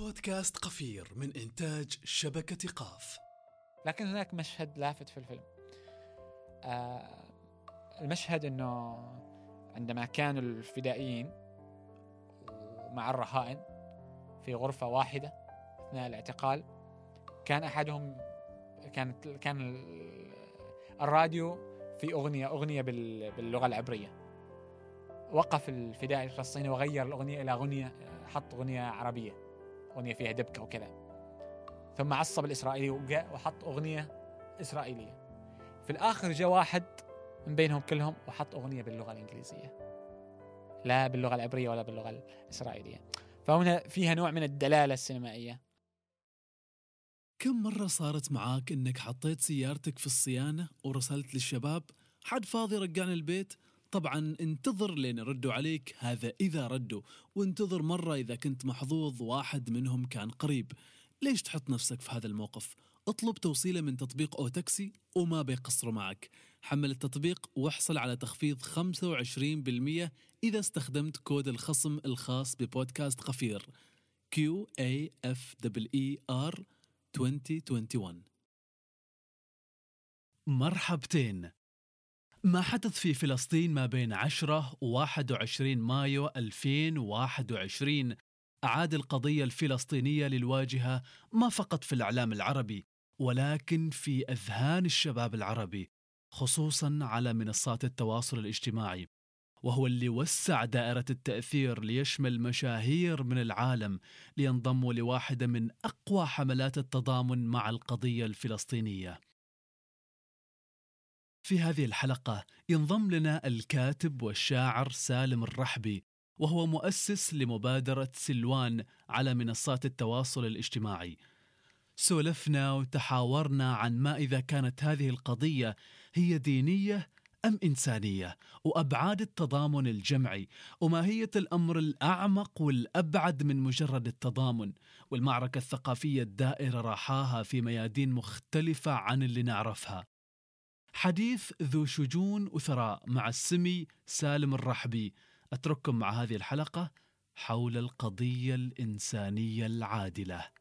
بودكاست قفير من إنتاج شبكة قاف. لكن هناك مشهد لافت في الفيلم. آه المشهد إنه عندما كانوا الفدائيين مع الرهائن في غرفة واحدة أثناء الاعتقال كان أحدهم كانت كان الراديو في أغنية أغنية باللغة العبرية. وقف الفدائي الفلسطيني وغير الأغنية إلى أغنية حط أغنية عربية. أغنية فيها دبكة وكذا. ثم عصب الإسرائيلي وحط أغنية إسرائيلية. في الآخر جاء واحد من بينهم كلهم وحط أغنية باللغة الإنجليزية. لا باللغة العبرية ولا باللغة الإسرائيلية. فهنا فيها نوع من الدلالة السينمائية. كم مرة صارت معاك إنك حطيت سيارتك في الصيانة ورسلت للشباب حد فاضي رجعني البيت؟ طبعا انتظر لين يردوا عليك هذا إذا ردوا. وانتظر مرة إذا كنت محظوظ واحد منهم كان قريب. ليش تحط نفسك في هذا الموقف؟ اطلب توصيلة من تطبيق أو تاكسي وما بيقصروا معك. حمل التطبيق واحصل على تخفيض 25% إذا استخدمت كود الخصم الخاص ببودكاست قفير Q A F E R 2021 مرحبتين. ما حدث في فلسطين ما بين 10 و 21 مايو 2021 أعاد القضية الفلسطينية للواجهة ما فقط في الإعلام العربي ولكن في أذهان الشباب العربي خصوصا على منصات التواصل الاجتماعي وهو اللي وسع دائرة التأثير ليشمل مشاهير من العالم لينضموا لواحدة من أقوى حملات التضامن مع القضية الفلسطينية. في هذه الحلقة ينضم لنا الكاتب والشاعر سالم الرحبي وهو مؤسس لمبادرة سلوان على منصات التواصل الاجتماعي. سولفنا وتحاورنا عن ما إذا كانت هذه القضية هي دينية أم إنسانية وأبعاد التضامن الجمعي وماهية الأمر الأعمق والأبعد من مجرد التضامن والمعركة الثقافية الدائرة راحاها في ميادين مختلفة عن اللي نعرفها حديث ذو شجون وثراء مع السمي سالم الرحبي. أترككم مع هذه الحلقة حول القضية الإنسانية العادلة.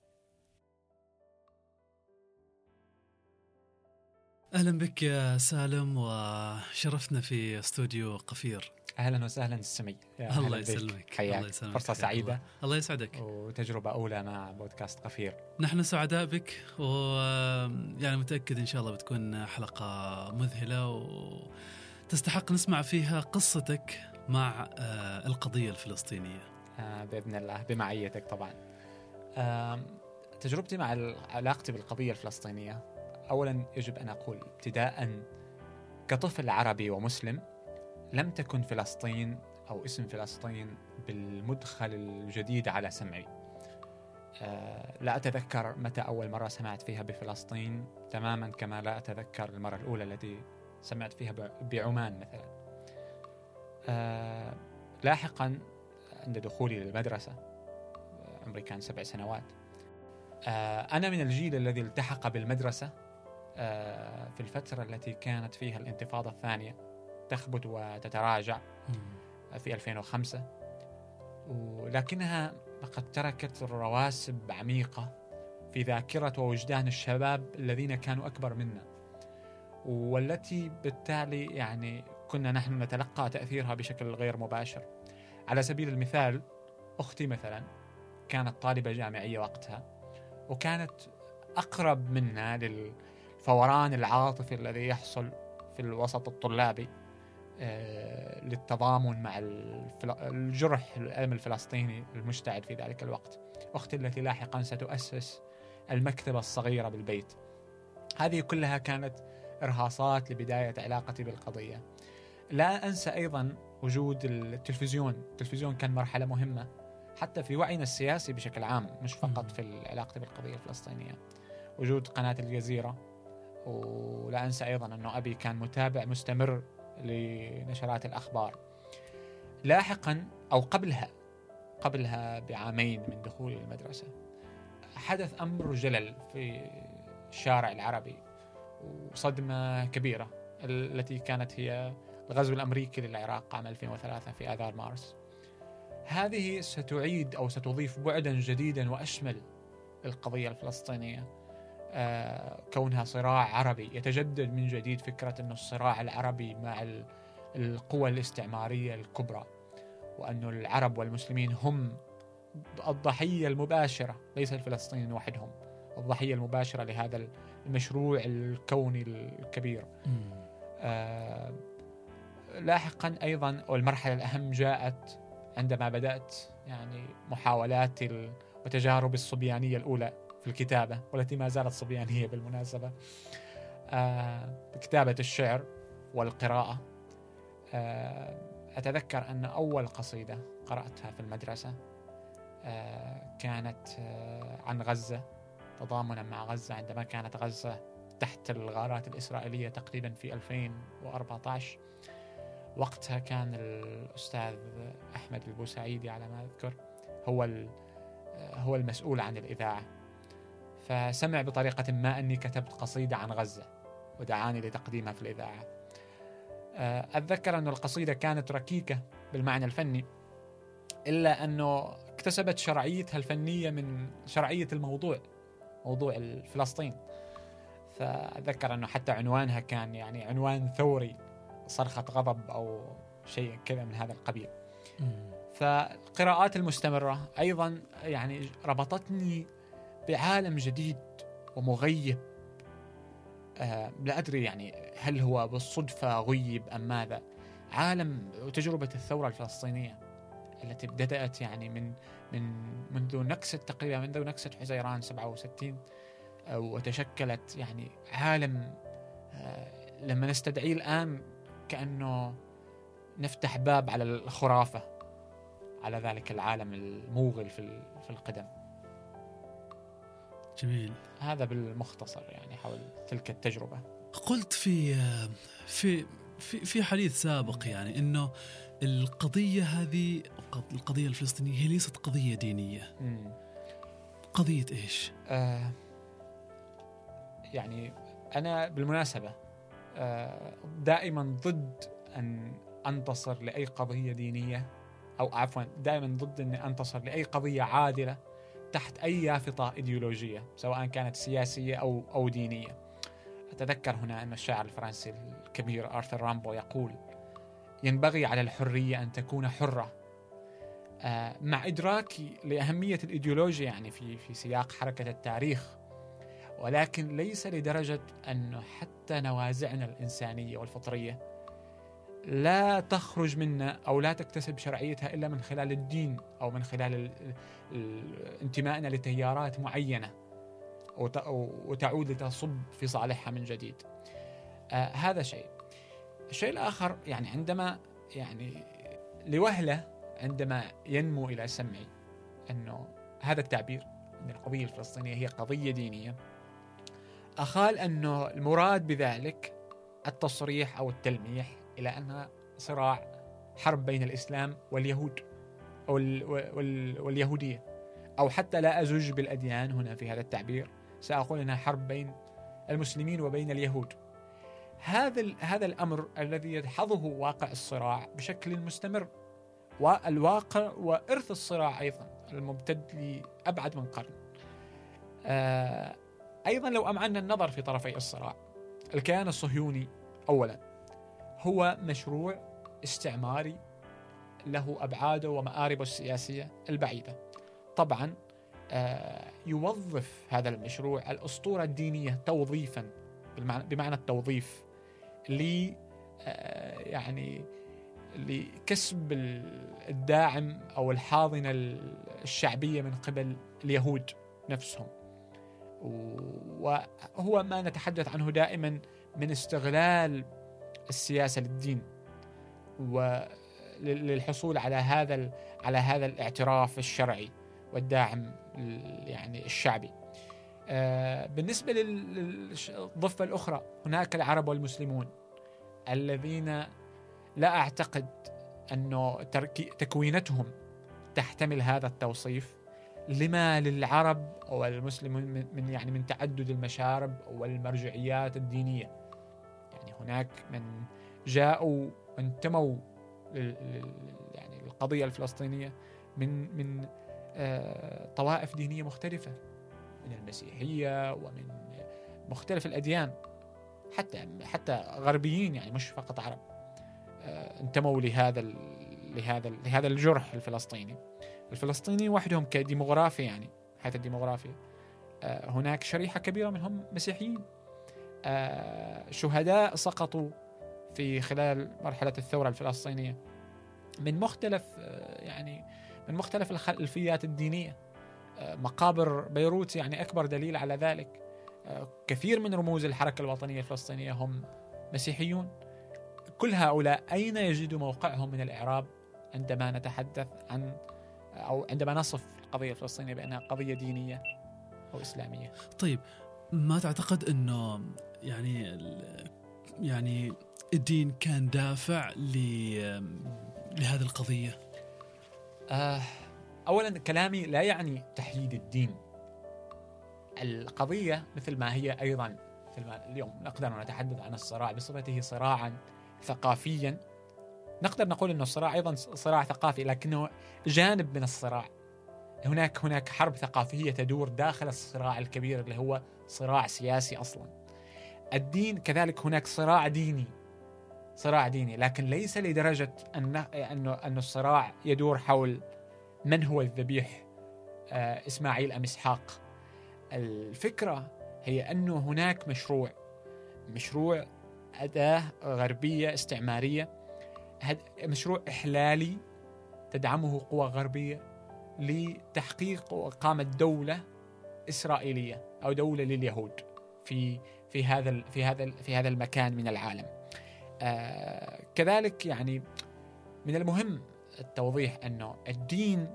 أهلا بك يا سالم وشرفتنا في استوديو قفير. أهلا وسهلا السمي الله يسلمك. حياك. الله يسلمك. فرصة سعيدة. الله. الله يسعدك. وتجربة أولى مع بودكاست قفير. نحن سعداء بك و يعني متأكد إن شاء الله بتكون حلقة مذهلة وتستحق نسمع فيها قصتك مع القضية الفلسطينية. بإذن الله بمعيتك طبعا. تجربتي مع علاقتي بالقضية الفلسطينية. اولا يجب أن أقول ابتداء كطفل عربي ومسلم لم تكن فلسطين أو اسم فلسطين بالمدخل الجديد على سمعي. آه لا أتذكر متى أول مرة سمعت فيها بفلسطين تماما كما لا أتذكر المرة الأولى التي سمعت فيها بعمان مثلا. آه لاحقا عند دخولي للمدرسة عمري كان سبع سنوات. آه أنا من الجيل الذي التحق بالمدرسة في الفترة التي كانت فيها الانتفاضة الثانية تخبت وتتراجع في 2005 ولكنها قد تركت رواسب عميقة في ذاكرة ووجدان الشباب الذين كانوا أكبر منا والتي بالتالي يعني كنا نحن نتلقى تأثيرها بشكل غير مباشر. على سبيل المثال أختي مثلا كانت طالبة جامعية وقتها وكانت أقرب منا لل الفوران العاطفي الذي يحصل في الوسط الطلابي للتضامن مع الجرح الألم الفلسطيني المشتعل في ذلك الوقت. أختي التي لاحقا ستؤسس المكتبة الصغيرة بالبيت. هذه كلها كانت إرهاصات لبداية علاقتي بالقضية. لا أنسى أيضا وجود التلفزيون. التلفزيون كان مرحلة مهمة حتى في وعينا السياسي بشكل عام مش فقط في علاقتي بالقضية الفلسطينية. وجود قناة الجزيرة ولا أنسى أيضا أنه أبي كان متابع مستمر لنشرات الأخبار. لاحقا أو قبلها قبلها بعامين من دخولي المدرسة حدث أمر جلل في الشارع العربي وصدمة كبيرة التي كانت هي الغزو الأمريكي للعراق عام 2003 في آذار مارس. هذه ستعيد أو ستضيف بعدا جديدا وأشمل للقضيه الفلسطينية. آه، كونها صراع عربي يتجدد من جديد فكرة إنه الصراع العربي مع القوى الاستعمارية الكبرى وأن العرب والمسلمين هم الضحية المباشرة ليس الفلسطينيين وحدهم الضحية المباشرة لهذا المشروع الكوني الكبير. آه لاحقا أيضا والمرحلة الأهم جاءت عندما بدأت يعني محاولات وتجارب الصبيانية الأولى. الكتابة والتي ما زالت صبيانية بالمناسبة. آه كتابة الشعر والقراءة. آه أتذكر أن أول قصيدة قرأتها في المدرسة آه، كانت عن غزة تضامنا مع غزة عندما كانت غزة تحت الغارات الإسرائيلية تقريبا في 2014 وقتها كان الأستاذ أحمد البوسعيدي على ما أذكر هو هو المسؤول عن الإذاعة. فسمع بطريقة ما أني كتبت قصيدة عن غزة ودعاني لتقديمها في الإذاعة. آه، أتذكر أن القصيدة كانت ركيكة بالمعنى الفني إلا أنه اكتسبت شرعيتها الفنية من شرعية الموضوع موضوع فلسطين فأتذكر أنه حتى عنوانها كان يعني عنوان ثوري صرخة غضب أو شيء كذا من هذا القبيل. فالقراءات المستمرة أيضا يعني ربطتني بعالم جديد ومغيب. آه لا أدري يعني هل هو بالصدفة غيب أم ماذا. عالم وتجربة الثورة الفلسطينية التي بدأت يعني من من منذ نكسة تقريبا منذ نكسة حزيران 67 وتشكلت يعني عالم آه، لما نستدعيه الآن كأنه نفتح باب على الخرافة على ذلك العالم الموغل في القدم. جميل هذا بالمختصر يعني حول تلك التجربة قلت في في في في حديث سابق يعني إنه القضية هذه القضية الفلسطينية هي ليست قضية دينية. قضية إيش؟ آه يعني أنا بالمناسبة آه دائما ضد أن أنتصر لأي قضية دينية أو عفوا دائما ضد اني أنتصر لأي قضية عادلة تحت أي يافطة إيديولوجية سواء كانت سياسية أو أو دينية. أتذكر هنا أن الشاعر الفرنسي الكبير آرثر رامبو يقول ينبغي على الحرية أن تكون حرة آه، مع إدراكي لأهمية الإيديولوجيا يعني في في سياق حركة التاريخ ولكن ليس لدرجة أنه حتى نوازعنا الإنسانية والفطرية لا تخرج منا أو لا تكتسب شرعيتها إلا من خلال الدين أو من خلال انتمائنا لتيارات معينة وتعود لتصب في صالحها من جديد. آه هذا شيء. الشيء الآخر يعني عندما يعني لوهلة عندما ينمو إلى سمعي أنه هذا التعبير أن القضية الفلسطينية هي قضية دينية. أخال أنه المراد بذلك التصريح أو التلميح إلى أنها صراع حرب بين الإسلام واليهود أو واليهودية. أو حتى لا أزج بالأديان هنا في هذا التعبير. سأقول أنها حرب بين المسلمين وبين اليهود. هذا هذا الأمر الذي يدحضه واقع الصراع بشكل مستمر. والواقع وإرث الصراع أيضا الممتد لأبعد من قرن. آه، أيضا لو أمعنا النظر في طرفي الصراع الكيان الصهيوني اولا. هو مشروع استعماري له أبعاده ومآربه السياسية البعيدة. طبعا آه، يوظف هذا المشروع الأسطورة الدينية توظيفا بمعنى التوظيف ل آه، يعني لكسب الداعم أو الحاضنة الشعبية من قبل اليهود نفسهم وهو ما نتحدث عنه دائما من استغلال السياسة للدين وللحصول على هذا على هذا الاعتراف الشرعي والداعم يعني الشعبي. آه، بالنسبة للضفة الأخرى هناك العرب والمسلمون الذين لا أعتقد أنه تكوينتهم تحتمل هذا التوصيف. لما للعرب والمسلمين من يعني من تعدد المشارب والمرجعيات الدينية. يعني هناك من جاءوا وانتموا يعني القضية الفلسطينية من من آه، طوائف دينية مختلفة من المسيحية ومن مختلف الأديان حتى حتى غربيين يعني مش فقط عرب آه، انتموا لهذا لهذا لهذا الجرح الفلسطيني. الفلسطيني وحدهم كديموغرافي يعني حيث الديموغرافي آه، هناك شريحة كبيرة منهم مسيحيين. شهداء سقطوا في خلال مرحلة الثورة الفلسطينية. من مختلف يعني من مختلف الخلفيات الدينية. مقابر بيروت يعني أكبر دليل على ذلك. كثير من رموز الحركة الوطنية الفلسطينية هم مسيحيون. كل هؤلاء أين يجدوا موقعهم من الإعراب عندما نتحدث عن أو عندما نصف القضية الفلسطينية بأنها قضية دينية أو إسلامية؟ طيب ما تعتقد أنه يعني يعني الدين كان دافع لهذه القضية؟ آه أولا كلامي لا يعني تحييد الدين. القضية مثل ما هي أيضا مثل ما اليوم نقدر نتحدث عن الصراع بصفته صراعا ثقافيا. نقدر نقول أنه الصراع أيضا صراع ثقافي لكنه جانب من الصراع. هناك هناك حرب ثقافية تدور داخل الصراع الكبير اللي هو صراع سياسي أصلا. الدين كذلك هناك صراع ديني. صراع ديني. لكن ليس لدرجة أن أن الصراع يدور حول من هو الذبيح آه، إسماعيل أم إسحاق. الفكرة هي أنه هناك مشروع. مشروع أداة غربية استعمارية. مشروع إحلالي تدعمه قوى غربية لتحقيق وإقامة دولة إسرائيلية أو دولة لليهود. في في هذا في هذا في هذا المكان من العالم. آه كذلك يعني من المهم التوضيح أنه الدين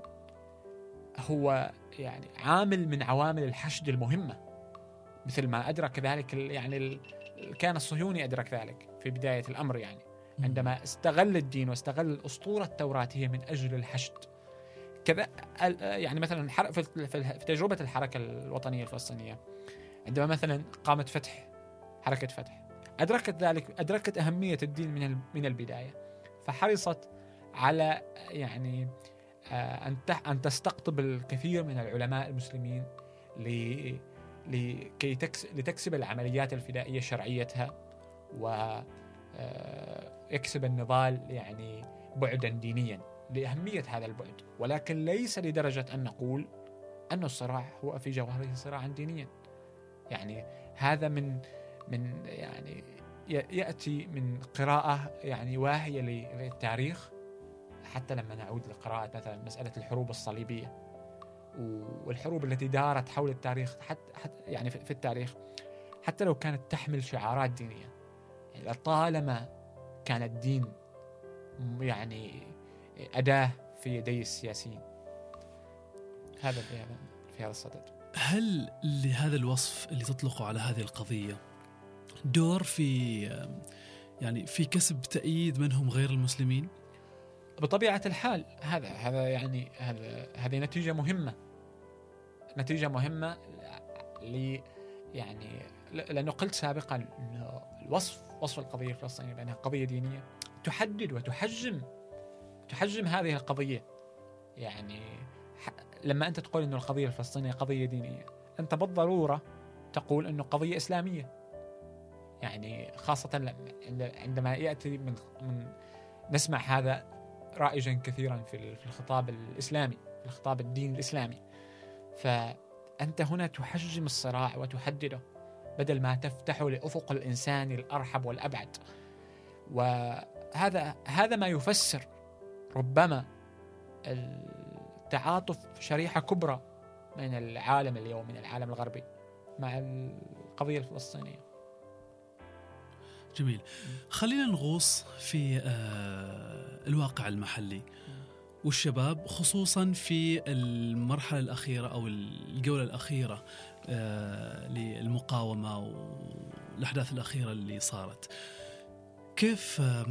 هو يعني عامل من عوامل الحشد المهمة. مثل ما أدرك ذلك يعني كان الصهيوني أدرك ذلك في بداية الأمر يعني. عندما استغل الدين واستغل الأسطورة التوراتيه من أجل الحشد. كذا يعني مثلا في تجربة الحركة الوطنية الفلسطينية عندما مثلا قامت فتح حركة فتح. أدركت ذلك أدركت أهمية الدين من من البداية. فحرصت على يعني آه، أن أن تستقطب الكثير من العلماء المسلمين لكي لتكسب العمليات الفدائية شرعيتها ويكسب آه، النضال يعني بعدا دينيا لأهمية هذا البعد. ولكن ليس لدرجة أن نقول أن الصراع هو في جوهره صراعا دينيا. يعني هذا من من يعني يأتي من قراءة يعني واهية للتاريخ حتى لما نعود لقراءة مثلا مسألة الحروب الصليبية والحروب التي دارت حول التاريخ حتى, حتى يعني في التاريخ حتى لو كانت تحمل شعارات دينية. يعني طالما كان الدين يعني أداة في يدي السياسيين. هذا في هذا في هذا الصدد. هل لهذا الوصف اللي تطلقه على هذه القضية دور في يعني في كسب تأييد منهم غير المسلمين؟ بطبيعة الحال هذا هذا يعني هذا هذه نتيجة مهمة نتيجة مهمة ل يعني لأنه قلت سابقا الوصف وصف القضية الفلسطينية بأنها قضية دينية تحدد وتحجم تحجم هذه القضية يعني لما أنت تقول إنه القضية الفلسطينية قضية دينية أنت بالضرورة تقول إنه قضية إسلامية. يعني خاصة عندما يأتي من من نسمع هذا رائجا كثيرا في الخطاب الإسلامي في الخطاب الديني الإسلامي. فأنت هنا تحجم الصراع وتحدده بدل ما تفتحه لأفق الإنسان الأرحب والأبعد. وهذا هذا ما يفسر ربما التعاطف شريحة كبرى من العالم اليوم من العالم الغربي مع القضية الفلسطينية. جميل. خلينا نغوص في آه، الواقع المحلي. والشباب خصوصا في المرحلة الأخيرة أو الجولة الأخيرة آه، للمقاومة والأحداث الأخيرة اللي صارت. كيف آه،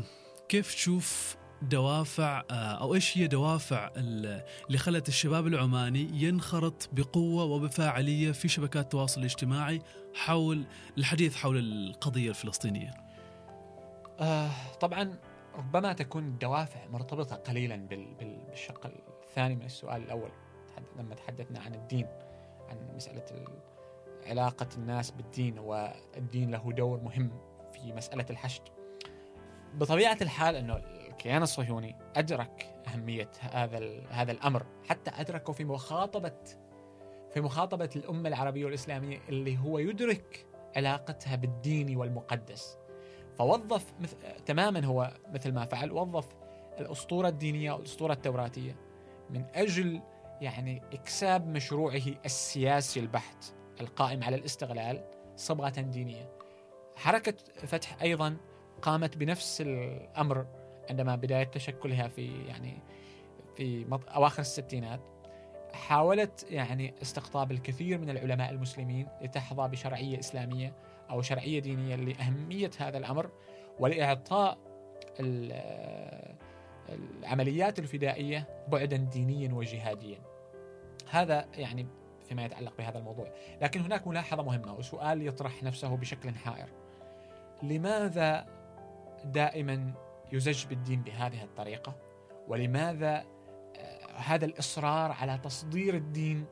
كيف تشوف دوافع أو إيش هي دوافع اللي خلت الشباب العماني ينخرط بقوة وبفاعلية في شبكات التواصل الاجتماعي حول الحديث حول القضية الفلسطينية؟ آه طبعا ربما تكون الدوافع مرتبطة قليلا بالشق الثاني من السؤال الأول لما تحدثنا عن الدين عن مسألة علاقة الناس بالدين والدين له دور مهم في مسألة الحشد بطبيعة الحال إنه الكيان الصهيوني أدرك أهمية هذا هذا الأمر حتى أدركه في مخاطبه في مخاطبة الأمة العربية والإسلامية اللي هو يدرك علاقتها بالدين والمقدس فوظف مثل تماما هو مثل ما فعل وظف الأسطورة الدينية والأسطورة التوراتية من أجل يعني إكساب مشروعه السياسي البحت القائم على الاستغلال صبغة دينية. حركة فتح أيضا قامت بنفس الأمر عندما بداية تشكلها في يعني في أواخر الستينات حاولت يعني استقطاب الكثير من العلماء المسلمين لتحظى بشرعية إسلامية أو شرعية دينية لأهمية هذا الأمر ولإعطاء العمليات الفدائية بعدا دينيا وجهاديا. هذا يعني فيما يتعلق بهذا الموضوع، لكن هناك ملاحظة مهمة وسؤال يطرح نفسه بشكل حائر. لماذا دائما يزج بالدين بهذه الطريقة؟ ولماذا هذا الإصرار على تصدير الدين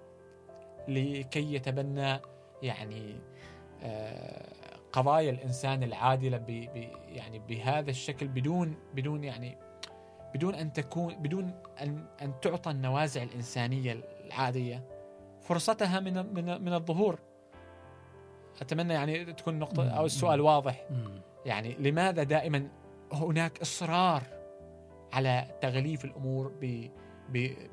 لكي يتبنى يعني آه، قضايا الإنسان العادلة ب يعني بهذا الشكل بدون بدون يعني بدون أن تكون بدون أن أن تعطى النوازع الإنسانية العادية فرصتها من من من الظهور. أتمنى يعني تكون نقطة أو السؤال واضح. يعني لماذا دائما هناك إصرار على تغليف الأمور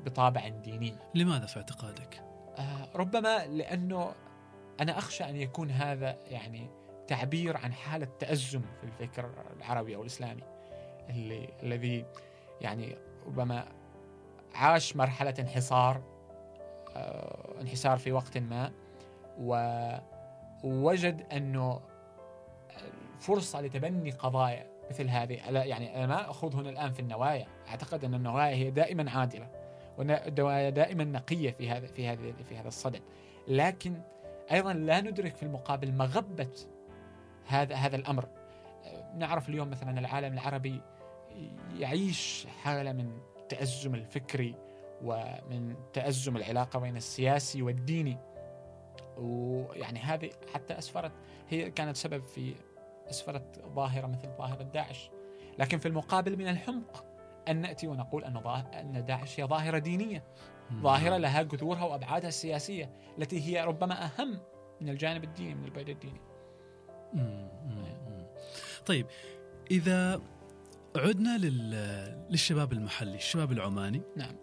بطابع ديني لماذا في اعتقادك؟ آه ربما لأنه أنا أخشى أن يكون هذا يعني تعبير عن حالة تأزم في الفكر العربي أو الإسلامي اللي الذي يعني ربما عاش مرحلة انحصار آه انحسار في وقت ما ووجد أنه فرصة لتبني قضايا مثل هذه. يعني أنا ما أخوض هنا الآن في النوايا. أعتقد أن النوايا هي دائما عادلة والنوايا دائما نقية في هذا في هذا في هذا الصدد. لكن أيضا لا ندرك في المقابل مغبة هذا هذا الأمر. نعرف اليوم مثلا العالم العربي يعيش حالة من التأزم الفكري ومن تأزم العلاقة بين السياسي والديني. ويعني هذه حتى أسفرت هي كانت سبب في أسفرت ظاهرة مثل ظاهرة داعش. لكن في المقابل من الحمق أن نأتي ونقول أن أن داعش هي ظاهرة دينية. ظاهرة لها جذورها وأبعادها السياسية التي هي ربما أهم من الجانب الديني من البعد الديني. طيب إذا عدنا للشباب المحلي الشباب العماني. نعم.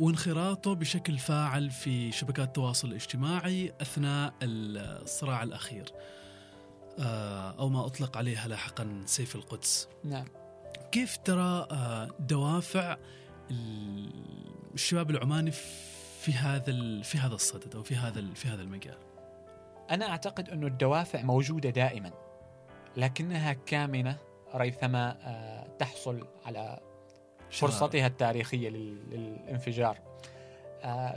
وانخراطه بشكل فاعل في شبكات التواصل الاجتماعي أثناء الصراع الأخير. آه، أو ما أطلق عليها لاحقا سيف القدس نعم كيف ترى آه، دوافع الشباب العماني في هذا في هذا الصدد أو في هذا في هذا المجال؟ أنا أعتقد انه الدوافع موجودة دائما لكنها كامنة ريثما آه، تحصل على فرصتها التاريخية للانفجار.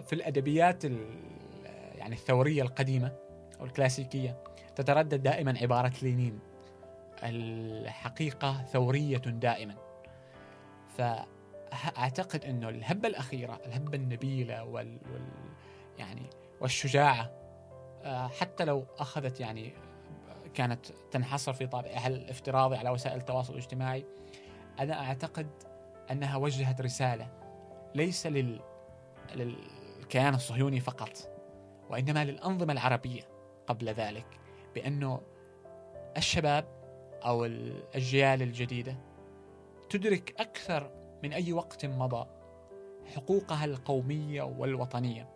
في الأدبيات يعني الثورية القديمة أو الكلاسيكية تتردد دائما عبارة لينين. الحقيقة ثورية دائما. فأعتقد أنه الهبة الأخيرة الهبة النبيلة وال, وال يعني والشجاعة آه، حتى لو أخذت يعني كانت تنحصر في طابعها الافتراضي على وسائل التواصل الاجتماعي أنا أعتقد أنها وجهت رسالة ليس لل للكيان الصهيوني فقط وإنما للأنظمة العربية قبل ذلك. بأنه الشباب أو الأجيال الجديدة تدرك أكثر من أي وقت مضى حقوقها القومية والوطنية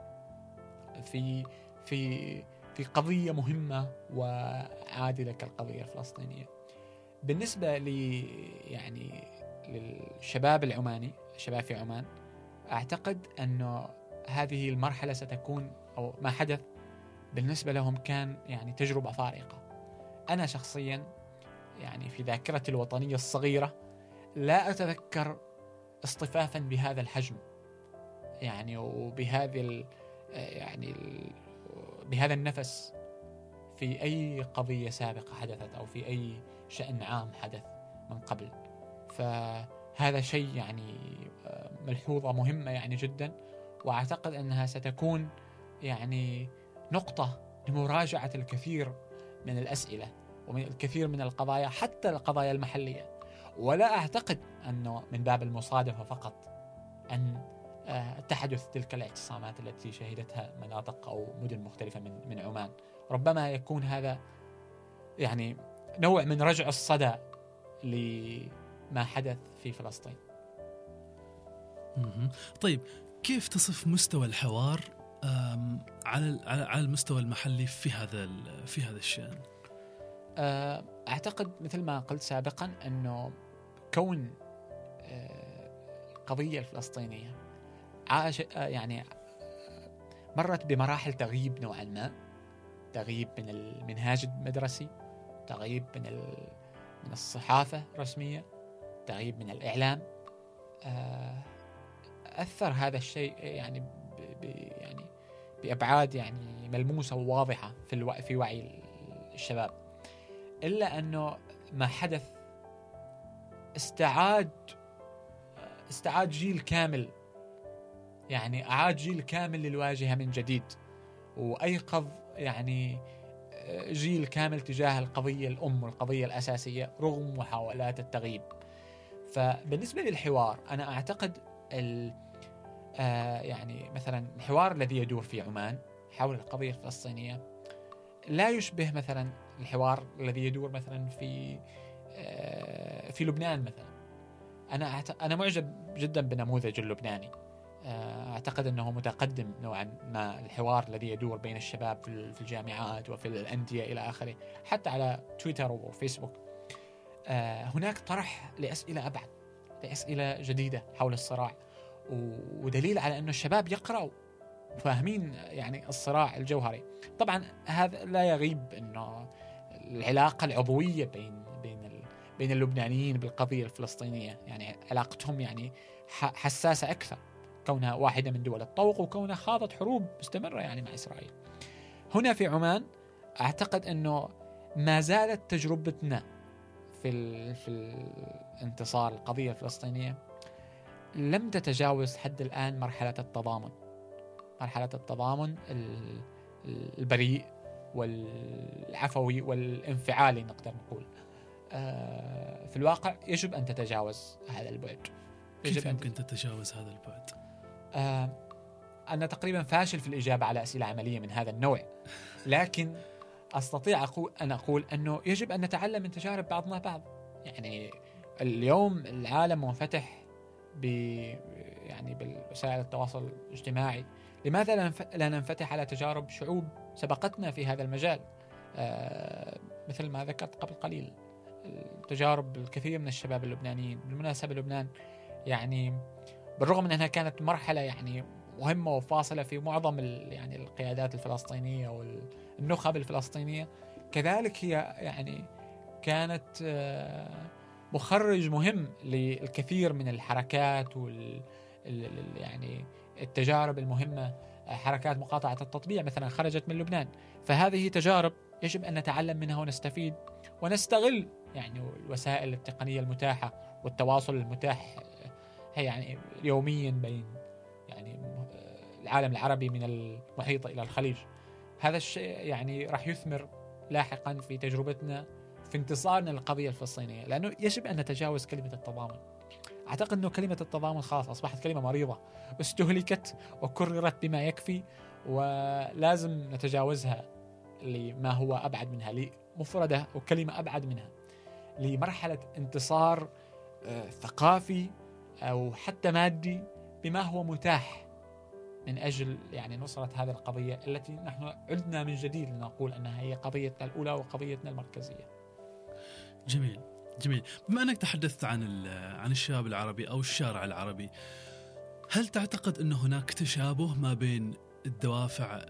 في في في قضية مهمة وعادلة كالقضية الفلسطينية. بالنسبة لي يعني للشباب العماني، الشباب في عمان، أعتقد أنه هذه المرحلة ستكون أو ما حدث بالنسبة لهم كان يعني تجربة فارقة. أنا شخصيا يعني في ذاكرتي الوطنية الصغيرة لا أتذكر اصطفافا بهذا الحجم. يعني وبهذه يعني بهذا النفس في أي قضية سابقة حدثت أو في أي شأن عام حدث من قبل. ف هذا شيء يعني آه، ملحوظة مهمة يعني جدا. وأعتقد أنها ستكون يعني نقطة لمراجعة الكثير من الأسئلة ومن الكثير من القضايا حتى القضايا المحلية. ولا أعتقد أنه من باب المصادفة فقط أن آه، تحدث تلك الاعتصامات التي شهدتها مناطق أو مدن مختلفة من من عمان. ربما يكون هذا يعني نوع من رجع الصدى لما حدث في فلسطين. طيب كيف تصف مستوى الحوار على على المستوى المحلي في هذا في هذا الشأن؟ آه، أعتقد مثل ما قلت سابقا إنه كون آه، القضية الفلسطينية عاش آه، يعني مرت بمراحل تغييب نوعا ما تغييب من المنهاج المدرسي تغييب من من الصحافة الرسمية تغييب من الإعلام أثر هذا الشيء يعني بأبعاد يعني ملموسة وواضحة في ألو... في وعي الشباب. إلا أنه ما حدث استعاد استعاد جيل كامل. يعني أعاد جيل كامل للواجهة من جديد. وأيقظ يعني جيل كامل تجاه القضية الأم والقضية الأساسية رغم محاولات التغييب. فبالنسبة للحوار أنا أعتقد ال آه يعني مثلا الحوار الذي يدور في عمان حول القضية الفلسطينية لا يشبه مثلا الحوار الذي يدور مثلا في آه، في لبنان مثلا. أنا أنا معجب جدا بالنموذج اللبناني. آه، أعتقد أنه متقدم نوعا ما الحوار الذي يدور بين الشباب في الجامعات وفي الأندية إلى آخره حتى على تويتر وفيسبوك. آه، هناك طرح لأسئلة أبعد لأسئلة جديدة حول الصراع. ودليل على أنه الشباب يقرأوا فاهمين يعني الصراع الجوهري طبعا هذا لا يغيب أنه العلاقة العضوية بين بين بين اللبنانيين بالقضية الفلسطينية يعني علاقتهم يعني حساسة أكثر كونها واحدة من دول الطوق وكونها خاضت حروب مستمرة يعني مع إسرائيل. هنا في عمان أعتقد أنه ما زالت تجربتنا في في الانتصار القضية الفلسطينية لم تتجاوز حد الآن مرحلة التضامن. مرحلة التضامن البريء والعفوي والانفعالي نقدر نقول آه، في الواقع يجب أن تتجاوز هذا البعد كيف يمكن تتجاوز هذا البعد؟ آه، أنا تقريبا فاشل في الإجابة على أسئلة عملية من هذا النوع لكن أستطيع أقول أن أقول أنه يجب أن نتعلم من تجارب بعضنا بعض يعني اليوم العالم منفتح ب يعني بالوسائل التواصل الاجتماعي. لماذا لا ننفتح على تجارب شعوب سبقتنا في هذا المجال؟ آه، مثل ما ذكرت قبل قليل تجارب الكثير من الشباب اللبنانيين. بالمناسبة لبنان يعني بالرغم من أنها كانت مرحلة يعني مهمة وفاصلة في معظم يعني القيادات الفلسطينية والنخب الفلسطينية كذلك هي يعني كانت آه، مخرج مهم للكثير من الحركات وال يعني التجارب المهمة حركات مقاطعة التطبيع مثلا خرجت من لبنان. فهذه تجارب يجب أن نتعلم منها ونستفيد ونستغل يعني الوسائل التقنية المتاحة والتواصل المتاح يعني يوميا بين يعني العالم العربي من المحيط إلى الخليج. هذا الشيء يعني راح يثمر لاحقا في تجربتنا في انتصارنا للقضية الفلسطينية لأنه يجب أن نتجاوز كلمة التضامن أعتقد أنه كلمة التضامن خلاص أصبحت كلمة مريضة استهلكت وكررت بما يكفي ولازم نتجاوزها لما هو أبعد منها لمفرده وكلمة أبعد منها لمرحلة انتصار آه، ثقافي أو حتى مادي بما هو متاح من أجل يعني نصرة هذه القضية التي نحن عدنا من جديد لنقول أنها هي قضيتنا الأولى وقضيتنا المركزية. جميل. جميل بما أنك تحدثت عن عن الشباب العربي أو الشارع العربي هل تعتقد أن هناك تشابه ما بين الدوافع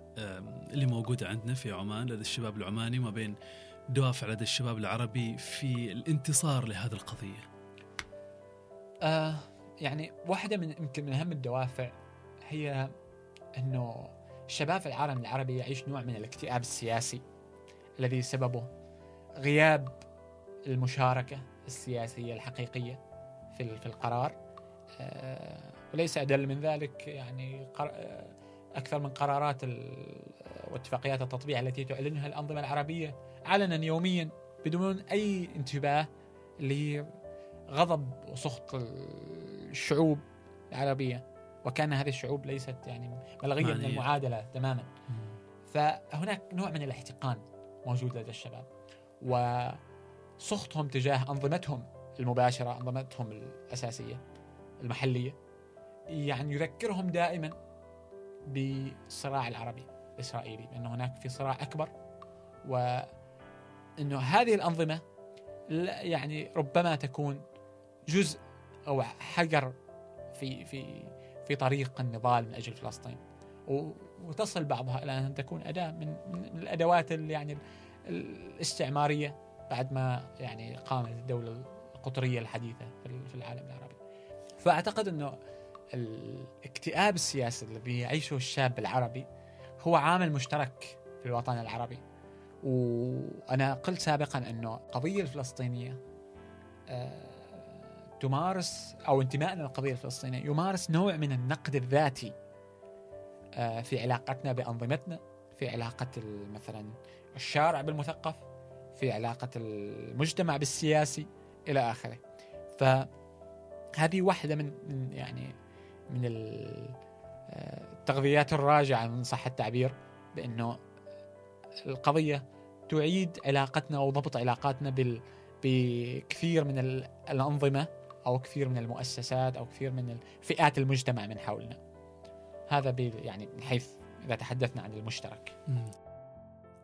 اللي موجودة عندنا في عمان لدى الشباب العماني وما بين دوافع لدى الشباب العربي في الانتصار لهذه القضية؟ آه يعني واحدة من يمكن من أهم الدوافع هي إنه الشباب في العالم العربي يعيش نوع من الاكتئاب السياسي الذي سببه غياب المشاركة السياسية الحقيقية في في القرار. وليس أدل من ذلك يعني أكثر من قرارات واتفاقيات التطبيع التي تعلنها الأنظمة العربية علنا يوميا بدون أي انتباه لغضب وسخط الشعوب العربية. وكان هذه الشعوب ليست يعني ملغية من المعادلة تماما. فهناك نوع من الاحتقان موجود لدى الشباب. وسخطهم تجاه أنظمتهم المباشرة أنظمتهم الأساسية المحلية يعني يذكرهم دائما بالصراع العربي الإسرائيلي بأن هناك في صراع أكبر وأنه هذه الأنظمة يعني ربما تكون جزء أو حجر في في في طريق النضال من أجل فلسطين. وتصل بعضها إلى أن تكون أداة من, من الأدوات يعني الاستعمارية بعد ما يعني قامت الدولة القطرية الحديثة في العالم العربي. فأعتقد أنه الاكتئاب السياسي الذي يعيشه الشاب العربي هو عامل مشترك في الوطن العربي. وأنا قلت سابقا أنه القضية الفلسطينية آه، تمارس أو انتمائنا للقضية الفلسطينية يمارس نوع من النقد الذاتي آه، في علاقتنا بأنظمتنا في علاقة مثلا الشارع بالمثقف في علاقة المجتمع بالسياسي إلى آخره. فهذه واحدة من يعني من التغذيات الراجعة من صح التعبير بأنه القضية تعيد علاقتنا أو ضبط علاقاتنا بال بكثير من الأنظمة أو كثير من المؤسسات أو كثير من فئات المجتمع من حولنا. هذا يعني من حيث إذا تحدثنا عن المشترك.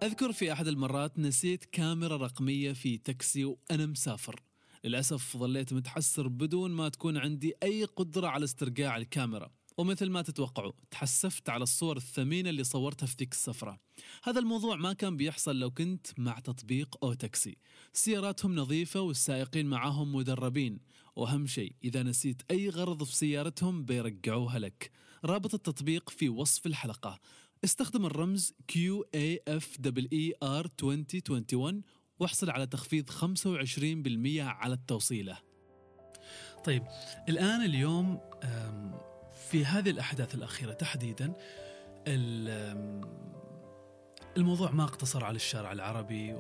أذكر في أحد المرات نسيت كاميرا رقمية في تاكسي وأنا مسافر. للأسف ظليت متحسر بدون ما تكون عندي أي قدرة على استرجاع الكاميرا. ومثل ما تتوقعوا تحسفت على الصور الثمينة اللي صورتها في ذيك السفرة. هذا الموضوع ما كان بيحصل لو كنت مع تطبيق أو تاكسي. سياراتهم نظيفة والسائقين معاهم مدربين. وأهم شيء إذا نسيت أي غرض في سيارتهم بيرجعوها لك. رابط التطبيق في وصف الحلقة. استخدم الرمز QAFEER 2021 واحصل على تخفيض 25% على التوصيلة. طيب الآن اليوم في هذه الأحداث الأخيرة تحديدا الموضوع ما اقتصر على الشارع العربي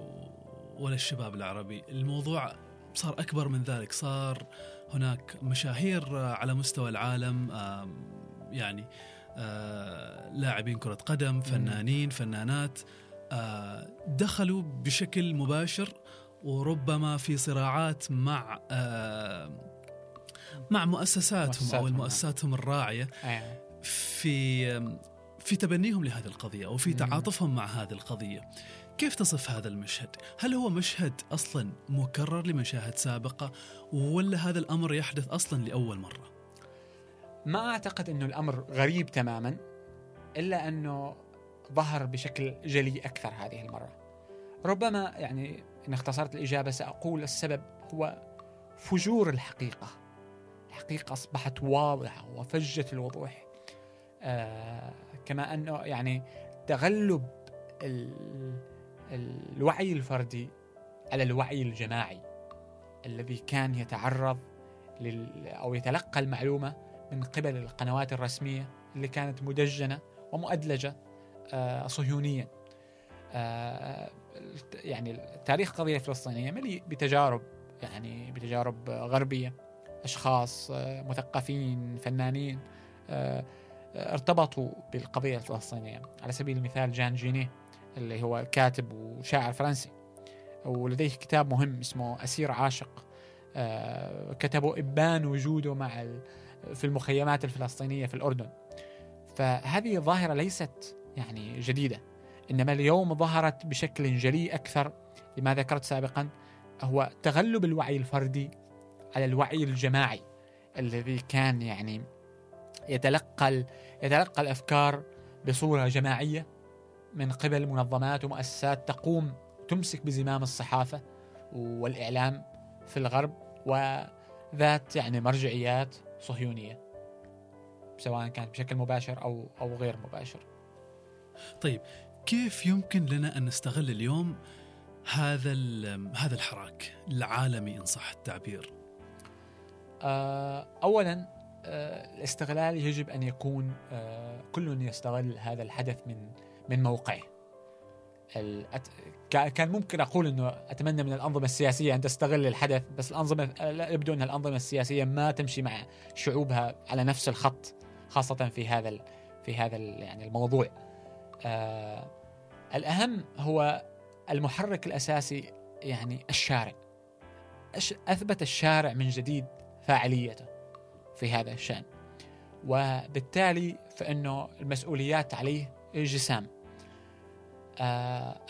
ولا الشباب العربي. الموضوع صار أكبر من ذلك. صار هناك مشاهير على مستوى العالم يعني آه، لاعبين كرة قدم فنانين فنانات آه، دخلوا بشكل مباشر وربما في صراعات مع آه، مع مؤسساتهم أو المؤسساتهم الراعية أيوة. في في تبنيهم لهذه القضية أو في تعاطفهم مع هذه القضية. كيف تصف هذا المشهد؟ هل هو مشهد أصلا مكرر لمشاهد سابقة ولا هذا الأمر يحدث أصلا لأول مرة؟ ما أعتقد إنه الأمر غريب تماما إلا أنه ظهر بشكل جلي أكثر هذه المرة. ربما يعني إن اختصرت الإجابة سأقول السبب هو فجور الحقيقة. الحقيقة أصبحت واضحة وفجه الوضوح. آه كما أنه يعني تغلب ال الوعي الفردي على الوعي الجماعي الذي كان يتعرض لل أو يتلقى المعلومة من قبل القنوات الرسمية اللي كانت مدجنة ومؤدلجة آه، صهيونيا. آه، يعني تاريخ القضية الفلسطينيه مليء بتجارب يعني بتجارب غربية أشخاص آه، مثقفين فنانين ارتبطوا بالقضية الفلسطينية. على سبيل المثال جان جيني اللي هو كاتب وشاعر فرنسي ولديه كتاب مهم اسمه أسير عاشق كتبه إبان وجوده مع في المخيمات الفلسطينية في الأردن. فهذه ظاهره ليست يعني جديدة إنما اليوم ظهرت بشكل جلي أكثر لما ذكرت سابقا هو تغلب الوعي الفردي على الوعي الجماعي الذي كان يعني يتلقى يتلقى الأفكار بصورة جماعية من قبل منظمات ومؤسسات تقوم تمسك بزمام الصحافة والإعلام في الغرب وذات يعني مرجعيات صهيونية سواء كانت بشكل مباشر أو أو غير مباشر. طيب كيف يمكن لنا أن نستغل اليوم هذا هذا الحراك العالمي إن صح التعبير؟ آه، اولا آه، الاستغلال يجب أن يكون آه، كل يستغل هذا الحدث من من موقعه كان ممكن أقول إنه أتمنى من الأنظمة السياسية أن تستغل الحدث بس الأنظمة لا يبدو أن الأنظمة السياسية ما تمشي مع شعوبها على نفس الخط خاصة في هذا ال... في هذا ال... يعني الموضوع. آه... الأهم هو المحرك الأساسي يعني الشارع. أثبت الشارع من جديد فاعليته في هذا الشأن. وبالتالي فإنه المسؤوليات عليه جسام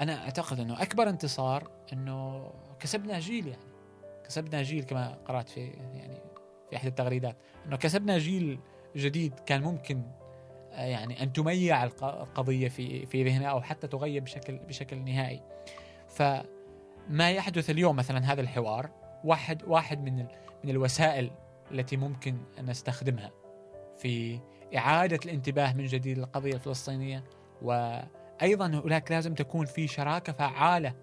أنا أعتقد إنه أكبر انتصار إنه كسبنا جيل يعني. كسبنا جيل كما قرأت في يعني في أحد التغريدات. إنه كسبنا جيل جديد كان ممكن آه يعني أن تميع الق- القضية في في ذهنه أو حتى تغيب بشكل بشكل نهائي. فما يحدث اليوم مثلا هذا الحوار واحد واحد من من الوسائل التي ممكن أن نستخدمها في إعادة الانتباه من جديد للقضية الفلسطينية وأيضا هناك لازم تكون في شراكة فعالة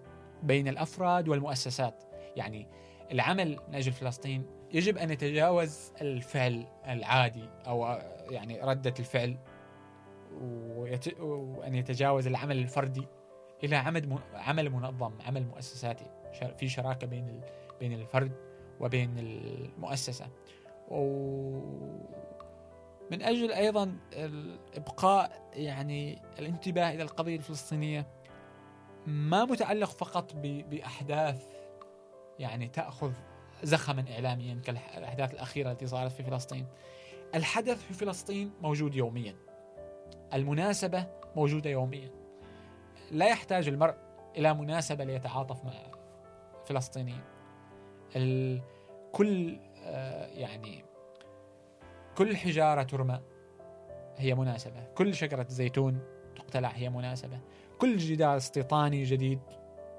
بين الأفراد والمؤسسات يعني العمل من أجل فلسطين يجب أن يتجاوز الفعل العادي أو يعني ردة الفعل. وأن يتجاوز العمل الفردي إلى عمل عمل منظم عمل مؤسساتي في شراكة بين. بين الفرد وبين المؤسسة ومن أجل أيضا ابقاء يعني الانتباه إلى القضية الفلسطينية ما متعلق فقط ب... بأحداث يعني تأخذ زخما اعلاميا كالأحداث الأخيرة التي صارت في فلسطين. الحدث في فلسطين موجود يوميا. المناسبة موجودة يوميا. لا يحتاج المرء إلى مناسبة ليتعاطف مع فلسطينيين. كل آه يعني كل حجارة ترمى هي مناسبة كل شجرة زيتون تقتلع هي مناسبة كل جدار استيطاني جديد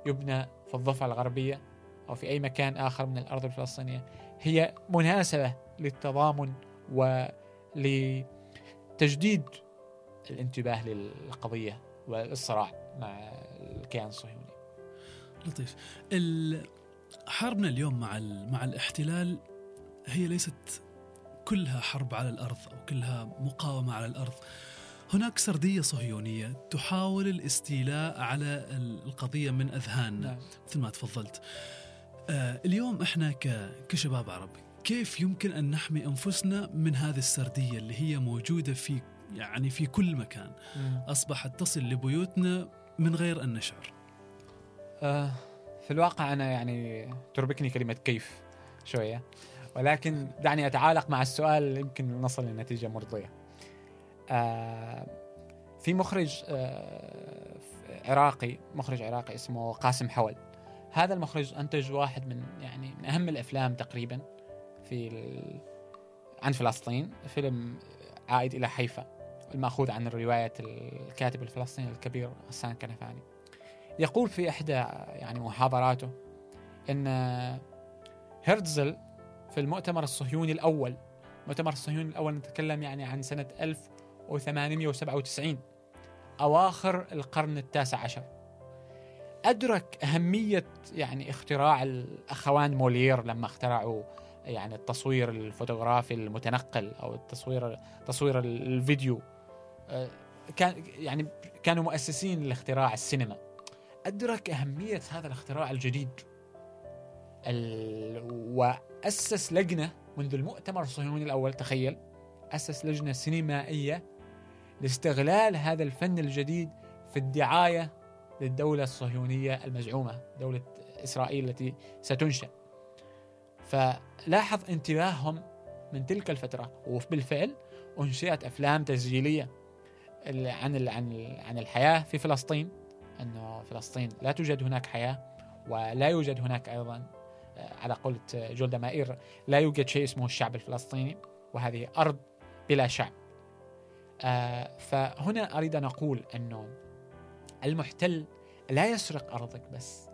يبنى في الضفة الغربية أو في أي مكان آخر من الأرض الفلسطينية هي مناسبة للتضامن ولتجديد الانتباه للقضية والصراع مع الكيان الصهيوني. لطيف. حربنا اليوم مع مع الاحتلال هي ليست كلها حرب على الأرض أو كلها مقاومة على الأرض. هناك سردية صهيونية تحاول الاستيلاء على القضية من اذهاننا نعم. مثل ما تفضلت. آه اليوم إحنا كشباب عرب كيف يمكن أن نحمي أنفسنا من هذه السردية اللي هي موجودة في يعني في كل مكان م. أصبحت تصل لبيوتنا من غير أن نشعر. آه في الواقع أنا يعني تربكني كلمة كيف شوية ولكن دعني أتعالق مع السؤال يمكن نصل لنتيجة مرضية. آه في مخرج آه عراقي مخرج عراقي اسمه قاسم حول هذا المخرج أنتج واحد من يعني من أهم الأفلام تقريبا في عن فلسطين فيلم عائد إلى حيفا المأخوذ عن رواية الكاتب الفلسطيني الكبير غسان كنفاني يقول في إحدى يعني محاضراته إن هرتزل في المؤتمر الصهيوني الأول. المؤتمر الصهيوني الأول نتكلم يعني عن سنة 1897 أواخر القرن التاسع عشر. أدرك أهمية يعني اختراع الأخوان مولير لما اخترعوا يعني التصوير الفوتوغرافي المتنقل أو التصوير تصوير الفيديو. كان يعني كانوا مؤسسين لاختراع السينما. أدرك أهمية هذا الاختراع الجديد. ال... وأسس لجنة منذ المؤتمر الصهيوني الأول تخيل. أسس لجنة سينمائية لاستغلال هذا الفن الجديد في الدعاية للدولة الصهيونية المزعومة دولة إسرائيل التي ستنشأ. فلاحظ انتباههم من تلك الفترة وبالفعل أنشئت أفلام تسجيلية عن عن عن الحياة في فلسطين أنه فلسطين لا توجد هناك حياة ولا يوجد هناك أيضا على قولة جولدا مائير لا يوجد شيء اسمه الشعب الفلسطيني وهذه أرض بلا شعب. آه فهنا أريد أن أقول أنه المحتل لا يسرق أرضك بس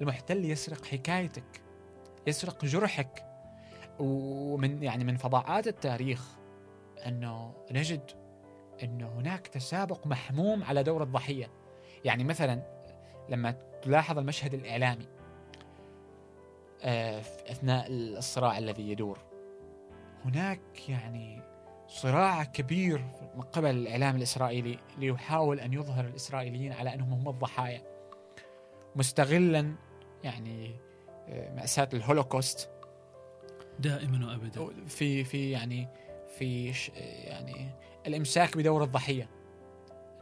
المحتل يسرق حكايتك يسرق جرحك ومن يعني من فضاءات التاريخ أنه نجد أنه هناك تسابق محموم على دور الضحيه يعني مثلا لما تلاحظ المشهد الإعلامي في أثناء الصراع الذي يدور. هناك يعني صراع كبير من قبل الإعلام الإسرائيلي ليحاول أن يظهر الإسرائيليين على أنهم هم الضحايا. مستغلا يعني آه، مأساة الهولوكوست. دائما وابدا. في في يعني في يعني الإمساك بدور الضحية.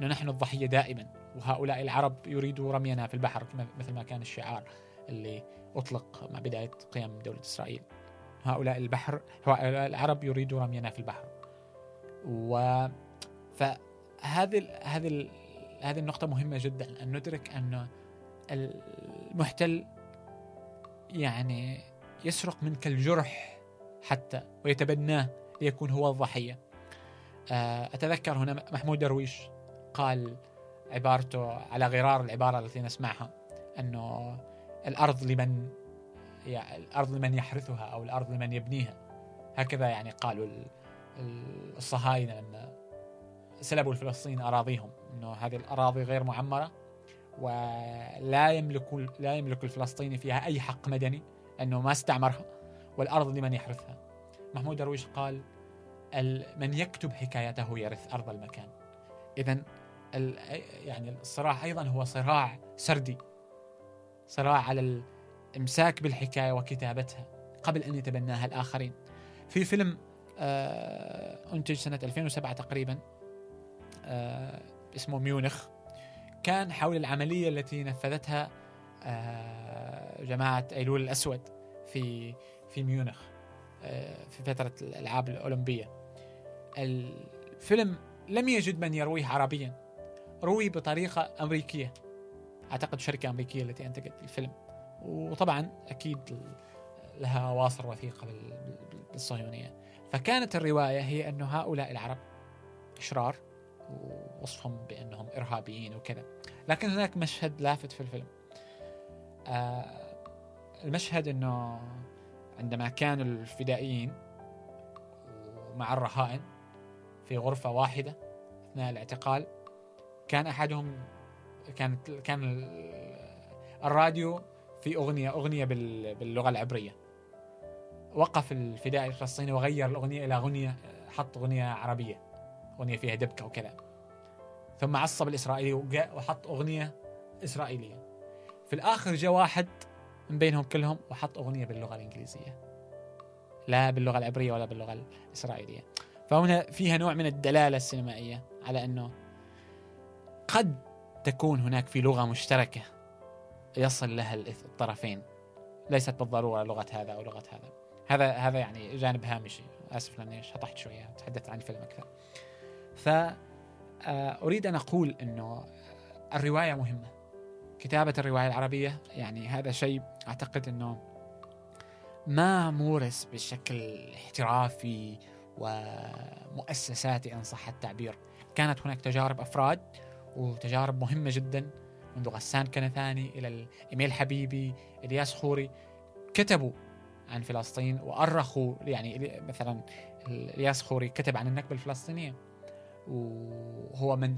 إنه نحن الضحية دائما وهؤلاء العرب يريدوا رمينا في البحر مثل ما كان الشعار اللي أطلق مع بداية قيام دولة إسرائيل. هؤلاء البحر هؤلاء العرب يريدوا رمينا في البحر. و فهذه هذه هذه النقطة مهمة جدا أن ندرك أن المحتل يعني يسرق منك الجرح حتى ويتبناه ليكون هو الضحية. آه، أتذكر هنا محمود درويش قال عبارته على غرار العبارة التي نسمعها أنه الأرض لمن يعني الأرض لمن يحرثها أو الأرض لمن يبنيها. هكذا يعني قالوا الصهاينة لما سلبوا الفلسطينيين أراضيهم أنه هذه الأراضي غير معمرة ولا يملك لا يملك الفلسطيني فيها أي حق مدني أنه ما استعمرها والأرض لمن يحرثها. محمود درويش قال من يكتب حكايته يرث أرض المكان. إذا يعني الصراع أيضا هو صراع سردي. صراع على الإمساك بالحكاية وكتابتها قبل أن يتبناها الآخرين. في فيلم آه، أنتج سنة 2007 تقريبا آه، اسمه ميونخ. كان حول العملية التي نفذتها آه، جماعة أيلول الأسود في في ميونخ في فترة الألعاب الأولمبية. الفيلم لم يجد من يرويه عربيا روي بطريقة أمريكية. أعتقد شركة أمريكية التي أنتجت الفيلم. وطبعا أكيد لها واصر وثيقة بالصهيونية. فكانت الرواية هي أن هؤلاء العرب إشرار ووصفهم بأنهم إرهابيين وكذا. لكن هناك مشهد لافت في الفيلم. آه المشهد أنه عندما كانوا الفدائيين مع الرهائن في غرفة واحدة أثناء الاعتقال كان أحدهم كانت كان الراديو في أغنية أغنية باللغة العبرية. وقف الفدائي الفلسطيني وغير الأغنية إلى أغنية حط أغنية عربية أغنية فيها دبكة وكذا ثم عصب الإسرائيلي وحط أغنية إسرائيلية. في الآخر جاء واحد من بينهم كلهم وحط أغنية باللغة الإنجليزية. لا باللغة العبرية ولا باللغة الإسرائيلية. فهنا فيها نوع من الدلالة السينمائية على أنه قد تكون هناك في لغة مشتركة يصل لها الطرفين. ليست بالضرورة لغة هذا أو لغة هذا. هذا هذا يعني جانب هامشي. آسف لأني شطحت شوية تحدثت عن الفيلم أكثر. فأريد آه، أن أقول أنه الرواية مهمة. كتابة الرواية العربية يعني هذا شيء أعتقد أنه ما مورس بشكل احترافي ومؤسساتي إن صح التعبير. كانت هناك تجارب أفراد وتجارب مهمة جدا. منذ غسان كنثاني إلى الإيميل حبيبي إلياس خوري. كتبوا عن فلسطين وأرخوا يعني مثلا إلياس خوري كتب عن النكبة الفلسطينية. وهو من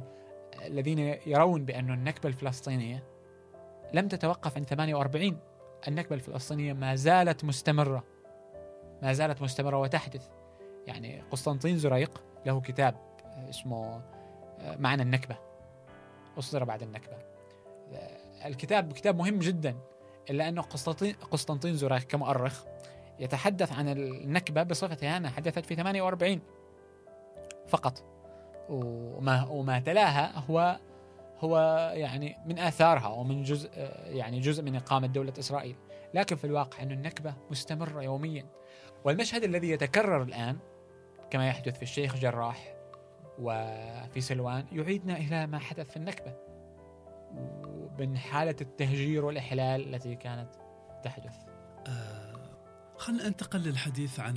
الذين يرون بأن النكبة الفلسطينية لم تتوقف عند 48 النكبة الفلسطينية ما زالت مستمرة. ما زالت مستمرة وتحدث. يعني قسطنطين زريق له كتاب اسمه معنى النكبة. أصدر بعد النكبة. الكتاب كتاب مهم جدا إلا أنه قسطنطين قسطنطين زريق كمؤرخ يتحدث عن النكبة بصفتها أنها حدثت في 48 فقط. وما وما تلاها هو هو يعني من آثارها ومن جزء يعني جزء من إقامة دولة إسرائيل. لكن في الواقع أن النكبة مستمرة يوميا. والمشهد الذي يتكرر الآن كما يحدث في الشيخ جراح وفي سلوان يعيدنا إلى ما حدث في النكبة من حالة التهجير والإحلال التي كانت تحدث. آه خلنا ننتقل للحديث عن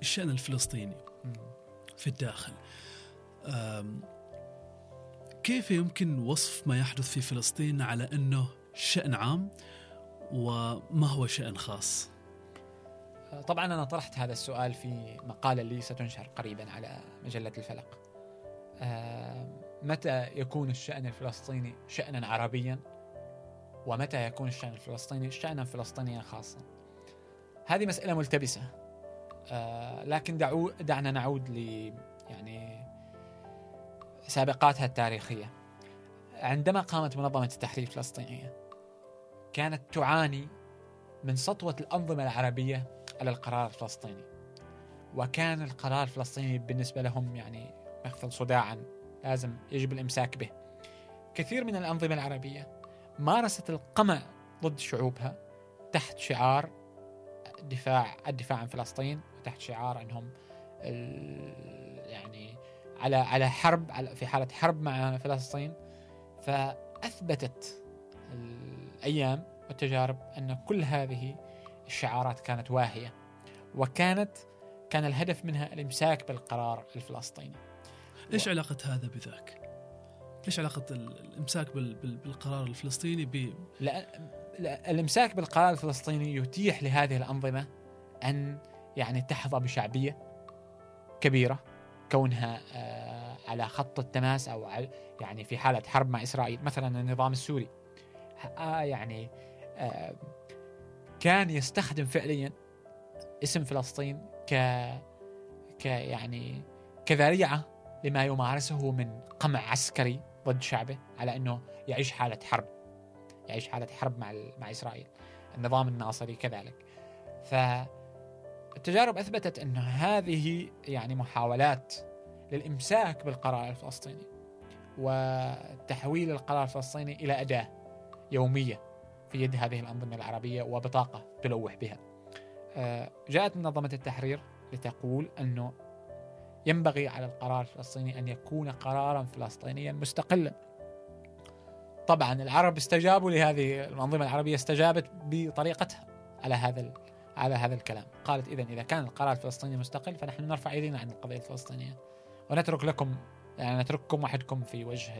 الشأن الفلسطيني في الداخل. كيف يمكن وصف ما يحدث في فلسطين على أنه شأن عام وما هو شأن خاص؟ طبعا أنا طرحت هذا السؤال في مقالة لي ستنشر قريبا على مجلة الفلق. متى يكون الشأن الفلسطيني شأنا عربيا؟ ومتى يكون الشأن الفلسطيني شأنا فلسطينيا خاصا؟ هذه مسألة ملتبسة. آه لكن دعو دعنا نعود ل يعني سابقاتها التاريخية. عندما قامت منظمة التحرير الفلسطينية كانت تعاني من سطوة الأنظمة العربية على القرار الفلسطيني. وكان القرار الفلسطيني بالنسبة لهم يعني مثل صداعا لازم يجب الإمساك به. كثير من الأنظمة العربية مارست القمع ضد شعوبها تحت شعار دفاع الدفاع عن فلسطين وتحت شعار إنهم يعني على على حرب على في حالة حرب مع فلسطين. فأثبتت الأيام والتجارب أن كل هذه الشعارات كانت واهية وكانت كان الهدف منها الإمساك بالقرار الفلسطيني إيش علاقة هذا بذاك؟ إيش علاقة الإمساك بالقرار الفلسطيني ب لا الإمساك بالقرار الفلسطيني يتيح لهذه الأنظمة أن يعني تحظى بشعبية كبيرة كونها آه، على خط التماس أو يعني في حالة حرب مع إسرائيل مثلا النظام السوري آه، يعني آه، كان يستخدم فعليا اسم فلسطين ك ك يعني كذريعة لما يمارسه من قمع عسكري ضد شعبه على إنه يعيش حالة حرب يعيش حالة حرب مع مع إسرائيل. النظام الناصري كذلك. فالتجارب أثبتت إنه هذه يعني محاولات للإمساك بالقرار الفلسطيني وتحويل القرار الفلسطيني إلى أداة يومية. في يد هذه الأنظمة العربية وبطاقة تلوح بها. آه، جاءت منظمة التحرير لتقول أنه ينبغي على القرار الفلسطيني أن يكون قرارا فلسطينيا مستقلا. طبعا العرب استجابوا لهذه المنظمه العربية استجابت بطريقتها على هذا على هذا الكلام، قالت اذا إذا كان القرار الفلسطيني مستقل فنحن نرفع إيدينا عن القضية الفلسطينية ونترك لكم يعني نترككم وحدكم في وجه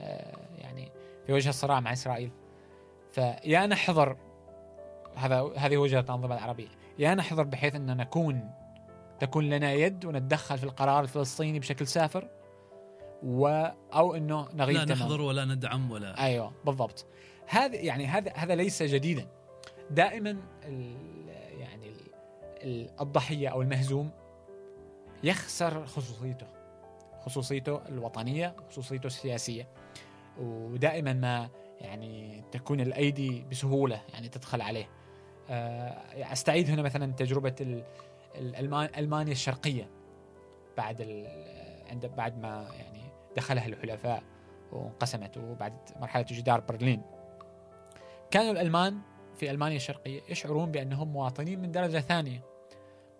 آه، يعني في وجه الصراع مع إسرائيل. فيا نحضر هذا هذه وجهة الانظمه العربية، يا نحضر بحيث ان نكون تكون لنا يد ونتدخل في القرار الفلسطيني بشكل سافر و أو إنه نغيب لا نحضر ولا ندعم ولا أيوه بالضبط. هذا يعني هذا هذا ليس جديدا. دائما ال يعني ال الضحية أو المهزوم يخسر خصوصيته خصوصيته الوطنية خصوصيته السياسية. ودائما ما يعني تكون الأيدي بسهولة يعني تدخل عليه. آه، أستعيد هنا مثلا تجربة ألمانيا الشرقية بعد عند بعد ما يعني دخلها الحلفاء وانقسمت وبعد مرحلة جدار برلين. كانوا الألمان في ألمانيا الشرقية يشعرون بأنهم مواطنين من درجة ثانية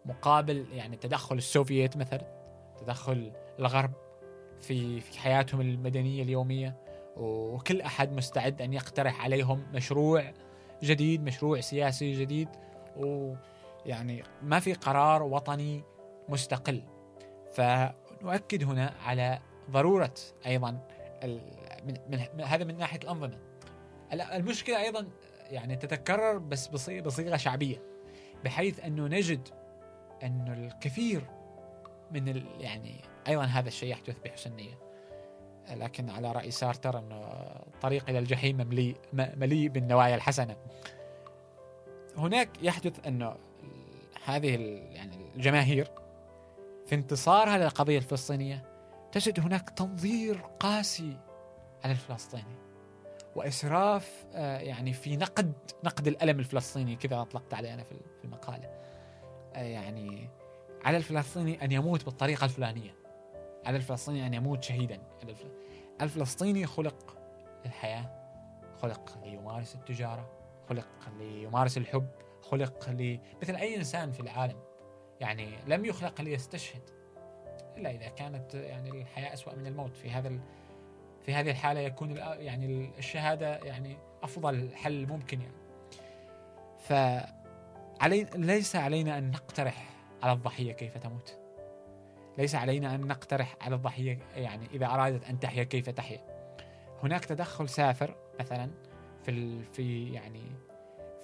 مقابل يعني تدخل السوفييت مثلا تدخل الغرب في في حياتهم المدنية اليومية. وكل أحد مستعد أن يقترح عليهم مشروع جديد مشروع سياسي جديد. ويعني ما في قرار وطني مستقل. فنؤكد هنا على ضرورة أيضا من, من هذا من ناحية الأنظمة. المشكلة أيضا يعني تتكرر بس بصيغة شعبية بحيث أنه نجد انه الكثير من يعني أيضا هذا الشيء يحدث بحسن نية. لكن على رأي سارتر أنه الطريق إلى الجحيم مليء مليء بالنوايا الحسنة. هناك يحدث أنه هذه يعني الجماهير في انتصارها للقضيه الفلسطينية تجد هناك تنظير قاسي على الفلسطيني وإسراف آه، يعني في نقد نقد الألم الفلسطيني كذا أطلقت عليه أنا في المقالة. آه، يعني على الفلسطيني أن يموت بالطريقة الفلانية. على الفلسطيني أن يموت شهيدا. الفلسطيني خلق للحياة خلق ليمارس التجارة خلق ليمارس الحب خلق لي مثل أي إنسان في العالم. يعني لم يخلق ليستشهد إلا إذا كانت يعني الحياة أسوأ من الموت. في هذا في هذه الحالة يكون يعني الشهادة يعني أفضل حل ممكن يعني. ف علي ليس علينا أن نقترح على الضحية كيف تموت. ليس علينا أن نقترح على الضحية يعني إذا أرادت أن تحيا كيف تحيا؟ هناك تدخل سافر مثلا في في يعني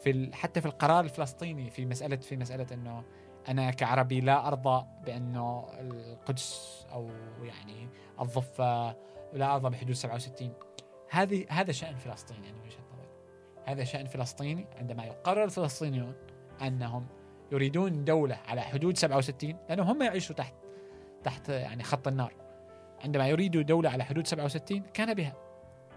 في حتى في القرار الفلسطيني في مسألة في مسألة إنه أنا كعربي لا أرضى بأنه القدس أو يعني الضفه لا أرضى بحدود 67 هذه هذا شأن فلسطيني يعني وجهة نظري. هذا شأن فلسطيني عندما يقرر الفلسطينيون أنهم يريدون دولة على حدود 67 لأنهم هم يعيشوا تحت تحت يعني خط النار. عندما يريدوا دولة على حدود 67 كان بها.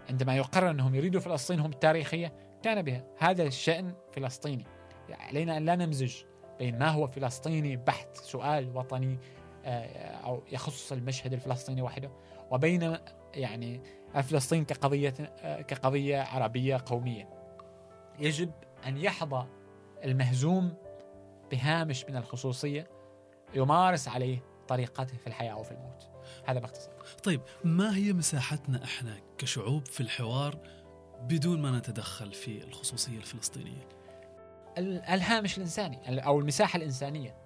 عندما يقرر أنهم يريدوا فلسطين هم التاريخية كان بها. هذا الشأن فلسطيني. يعني علينا أن لا نمزج بين ما هو فلسطيني بحت سؤال وطني آه، أو يخص المشهد الفلسطيني وحده وبين يعني فلسطين كقضية آه، كقضية عربية قومية. يجب أن يحظى المهزوم بهامش من الخصوصية يمارس عليه طريقته في الحياة أو في الموت. هذا باختصار. طيب ما هي مساحتنا إحنا كشعوب في الحوار بدون ما نتدخل في الخصوصية الفلسطينية؟ الهامش الإنساني أو المساحة الإنسانية.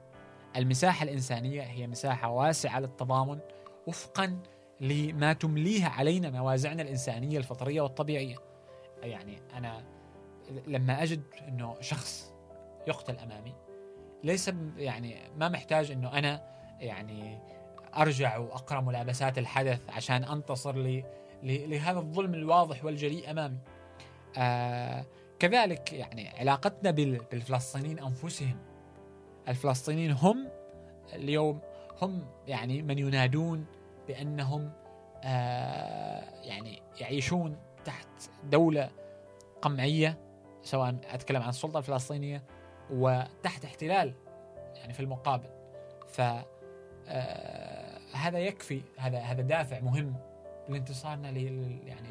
المساحة الإنسانية هي مساحة واسعة للتضامن وفقا لما تمليه علينا موازعنا الإنسانية الفطرية والطبيعية. يعني أنا لما أجد أنه شخص يقتل أمامي ليس يعني ما محتاج أنه أنا يعني أرجع وأقرأ ملابسات الحدث عشان أنتصر لي لهذا الظلم الواضح والجلي أمامي. آه كذلك يعني علاقتنا بالفلسطينيين أنفسهم. الفلسطينيين هم اليوم هم يعني من ينادون بأنهم آه يعني يعيشون تحت دولة قمعية سواء أتكلم عن السلطة الفلسطينية وتحت احتلال يعني في المقابل. ف آه هذا يكفي هذا هذا دافع مهم لانتصارنا لل يعني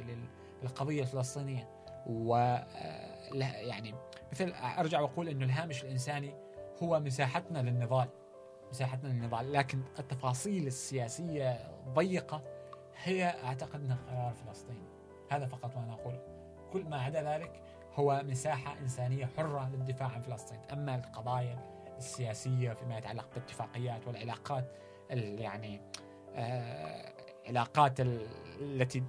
للقضية الفلسطينية. و آه، يعني مثل أرجع وأقول إنه الهامش الإنساني هو مساحتنا للنضال مساحتنا للنضال. لكن التفاصيل السياسية ضيقه هي أعتقد إنها قرار فلسطين هذا فقط ما نقوله كل ما عدا ذلك هو مساحة إنسانية حرة للدفاع عن فلسطين. أما القضايا السياسية فيما يتعلق بالاتفاقيات والعلاقات يعني آه علاقات التي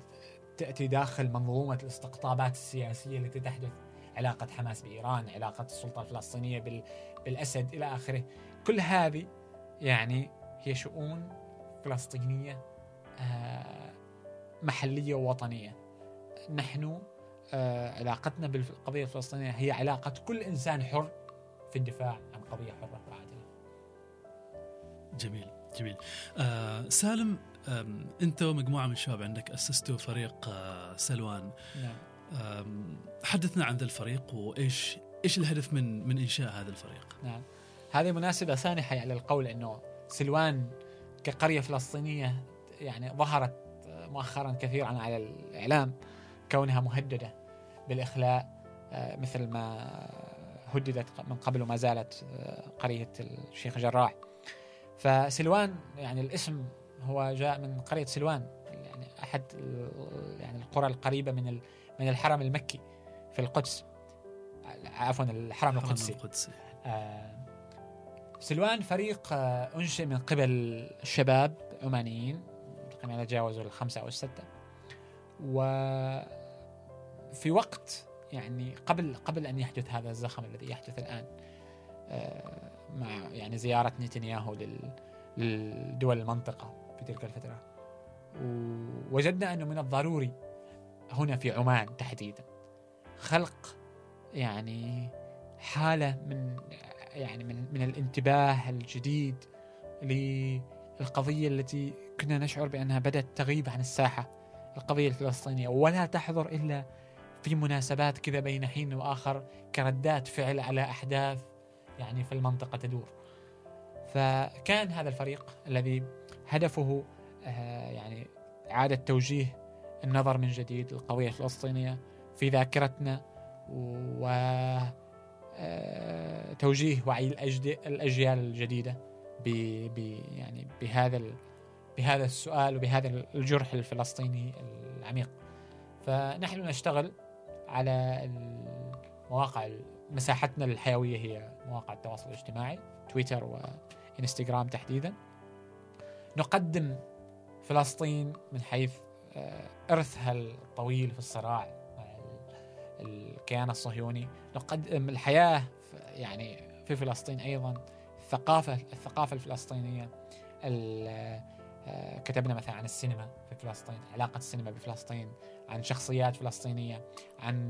تأتي داخل منظومة الاستقطابات السياسية التي تحدث علاقة حماس بإيران علاقة السلطة الفلسطينية بالأسد إلى آخره. كل هذه يعني هي شؤون فلسطينية آه، محلية ووطنية. نحن آه، علاقتنا بالقضية الفلسطينية هي علاقة كل إنسان حر في الدفاع قضية حرة وعادلة جميل جميل. آه سالم انت ومجموعة من الشباب عندك أسستوا فريق آه، سلوان. نعم. حدثنا عن ذا الفريق وإيش إيش الهدف من من إنشاء هذا الفريق؟ نعم. هذه مناسبة سانحة على القول إنه سلوان كقرية فلسطينية يعني ظهرت مؤخرا كثيرا على الإعلام كونها مهددة بالإخلاء آه، مثل ما هددت من قبل وما زالت آه، قرية الشيخ جراح. فسلوان يعني الاسم هو جاء من قرية سلوان يعني أحد يعني القرى القريبة من من الحرم المكي في القدس. عفوا الحرم القدسي, القدسي. آه سلوان فريق آه أنشئ من قبل شباب عمانيين تقريبا تجاوزوا الخمسة أو الستة. وفي وقت يعني قبل قبل أن يحدث هذا الزخم الذي يحدث الآن آه مع يعني زيارة نتنياهو للدول المنطقة في تلك الفترة. ووجدنا أنه من الضروري هنا في عمان تحديدا خلق يعني حالة من يعني من من الانتباه الجديد للقضية التي كنا نشعر بأنها بدأت تغيب عن الساحة القضية الفلسطينية. ولا تحضر إلا في مناسبات كذا بين حين وآخر كردات فعل على أحداث يعني في المنطقة تدور. فكان هذا الفريق الذي هدفه آه، يعني إعادة توجيه النظر من جديد للقضية الفلسطينية في ذاكرتنا و آه، توجيه وعي الأجيال الجديدة ب يعني بهذا بهذا السؤال وبهذا الجرح الفلسطيني العميق. فنحن نشتغل على المواقع مساحتنا الحيوية هي مواقع التواصل الاجتماعي تويتر وإنستغرام تحديدا. نقدم فلسطين من حيث آه، إرثها الطويل في الصراع مع الكيان الصهيوني. نقدم الحياة يعني في فلسطين أيضا الثقافة الثقافة الفلسطينية آه، كتبنا مثلا عن السينما في فلسطين علاقة السينما بفلسطين عن شخصيات فلسطينية عن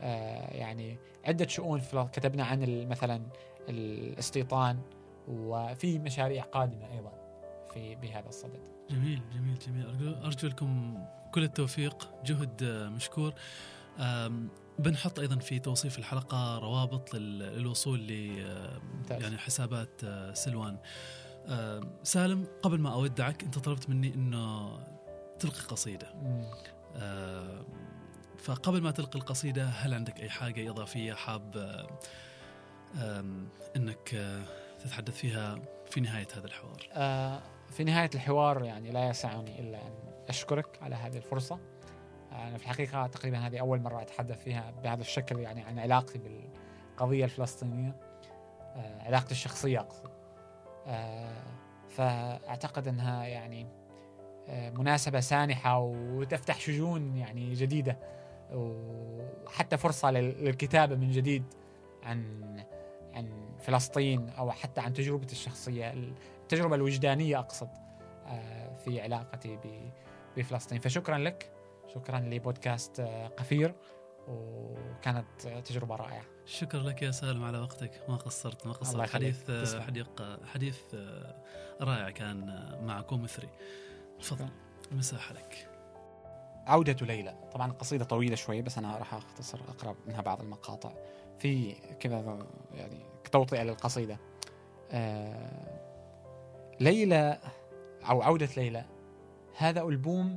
آه، يعني عدة شؤون كتبنا عن مثلا الاستيطان وفي مشاريع قادمة أيضا في بهذا الصدد. جميل جميل جميل. أرجو, أرجو لكم كل التوفيق جهد مشكور. بنحط أيضا في توصيف الحلقة روابط للوصول ل يعني حسابات سلوان. سالم قبل ما اودعك أنت طلبت مني إنه تلقي قصيدة فقبل ما تلقي القصيدة هل عندك أي حاجة إضافية حاب إنك تتحدث فيها في نهاية هذا الحوار؟ آه، في نهاية الحوار يعني لا يسعني إلا أن أشكرك على هذه الفرصة. أنا في الحقيقة تقريبا هذه أول مرة أتحدث فيها بهذا الشكل يعني عن علاقتي بالقضية الفلسطينية. آه، علاقتي الشخصية أقصد. آه، فأعتقد أنها يعني مناسبة سانحة وتفتح شجون يعني جديدة وحتى فرصة للكتابة من جديد عن عن فلسطين أو حتى عن تجربتي الشخصية التجربة الوجدانية أقصد آه، في علاقتي بفلسطين. فشكرا لك شكرا لبودكاست آه، قفير وكانت تجربة رائعة. شكرا لك يا سالم على وقتك. ما قصرت ما قصرت. حديث آه، حديث حديث رائع كان معك ومثري تفضل. المساحه لك. عودة ليلى. طبعا القصيدة طويلة شوي بس أنا راح أختصر أقرأ منها بعض المقاطع. في كذا يعني توطئة للقصيدة. آه ليلى أو عودة ليلى. هذا ألبوم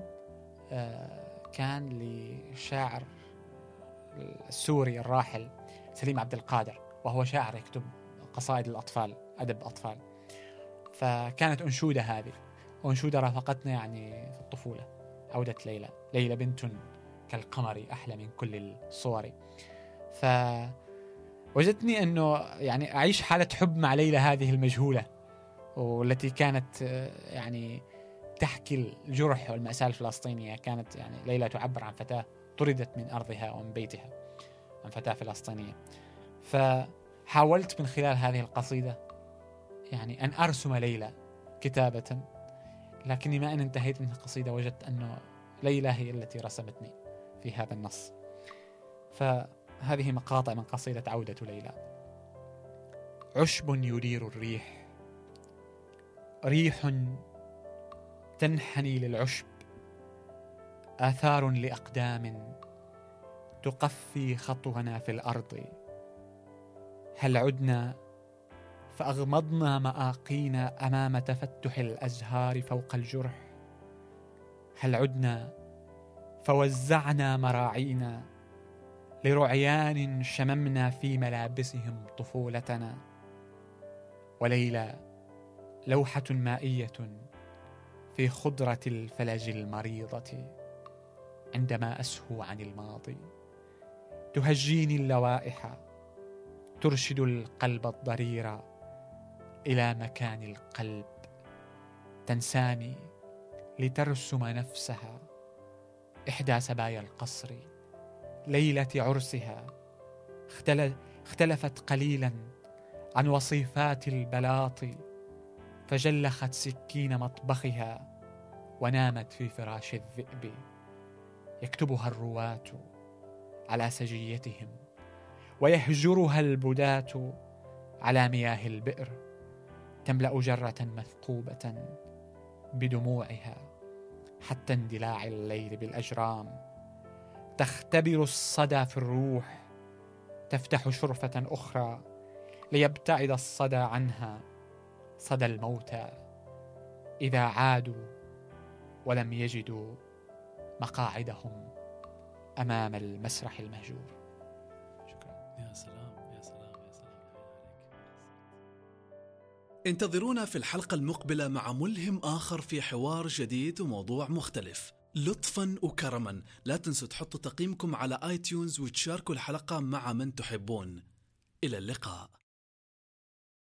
آه كان لشاعر السوري الراحل سليم عبد القادر وهو شاعر يكتب قصائد الأطفال أدب أطفال. فكانت أنشودة هذه. أنشودة رافقتنا يعني في الطفولة عودة ليلى. ليلى بنت كالقمر أحلى من كل الصور. ف وجدتني إنه يعني أعيش حالة حب مع ليلى هذه المجهولة والتي كانت يعني تحكي الجرح والمأساة الفلسطينية. كانت يعني ليلى تعبر عن فتاة طردت من أرضها ومن بيتها عن فتاة فلسطينية. فحاولت من خلال هذه القصيدة يعني أن أرسم ليلى كتابة لكني ما أن انتهيت من القصيدة وجدت أنه ليلى هي التي رسمتني في هذا النص. فهذه مقاطع من قصيدة عودة ليلى. عشب يدير الريح ريح تنحني للعشب آثار لأقدام تقفي خطونا في الأرض. هل عدنا فأغمضنا مآقينا أمام تفتح الأزهار فوق الجرح. هل عدنا؟ فوزعنا مراعينا لرعيان شممنا في ملابسهم طفولتنا. وليلى لوحة مائية في خضرة الفلج المريضة عندما أسهو عن الماضي. تهجيني اللوائح ترشد القلب الضرير. إلى مكان القلب. تنساني لترسم نفسها إحدى سبايا القصر ليلة عرسها. اختلفت قليلا عن وصيفات البلاط فجلخت سكين مطبخها ونامت في فراش الذئب. يكتبها الرواة على سجيتهم ويهجرها البداة على مياه البئر. تملأ جرة مثقوبة بدموعها حتى اندلاع الليل بالأجرام. تختبر الصدى في الروح تفتح شرفة أخرى ليبتعد الصدى عنها صدى الموتى إذا عادوا ولم يجدوا مقاعدهم أمام المسرح المهجور. شكرا. يا سلام. انتظرونا في الحلقة المقبلة مع ملهم آخر في حوار جديد وموضوع مختلف. لطفا وكرما. لا تنسوا تحطوا تقييمكم على آي تيونز وتشاركوا الحلقة مع من تحبون. إلى اللقاء.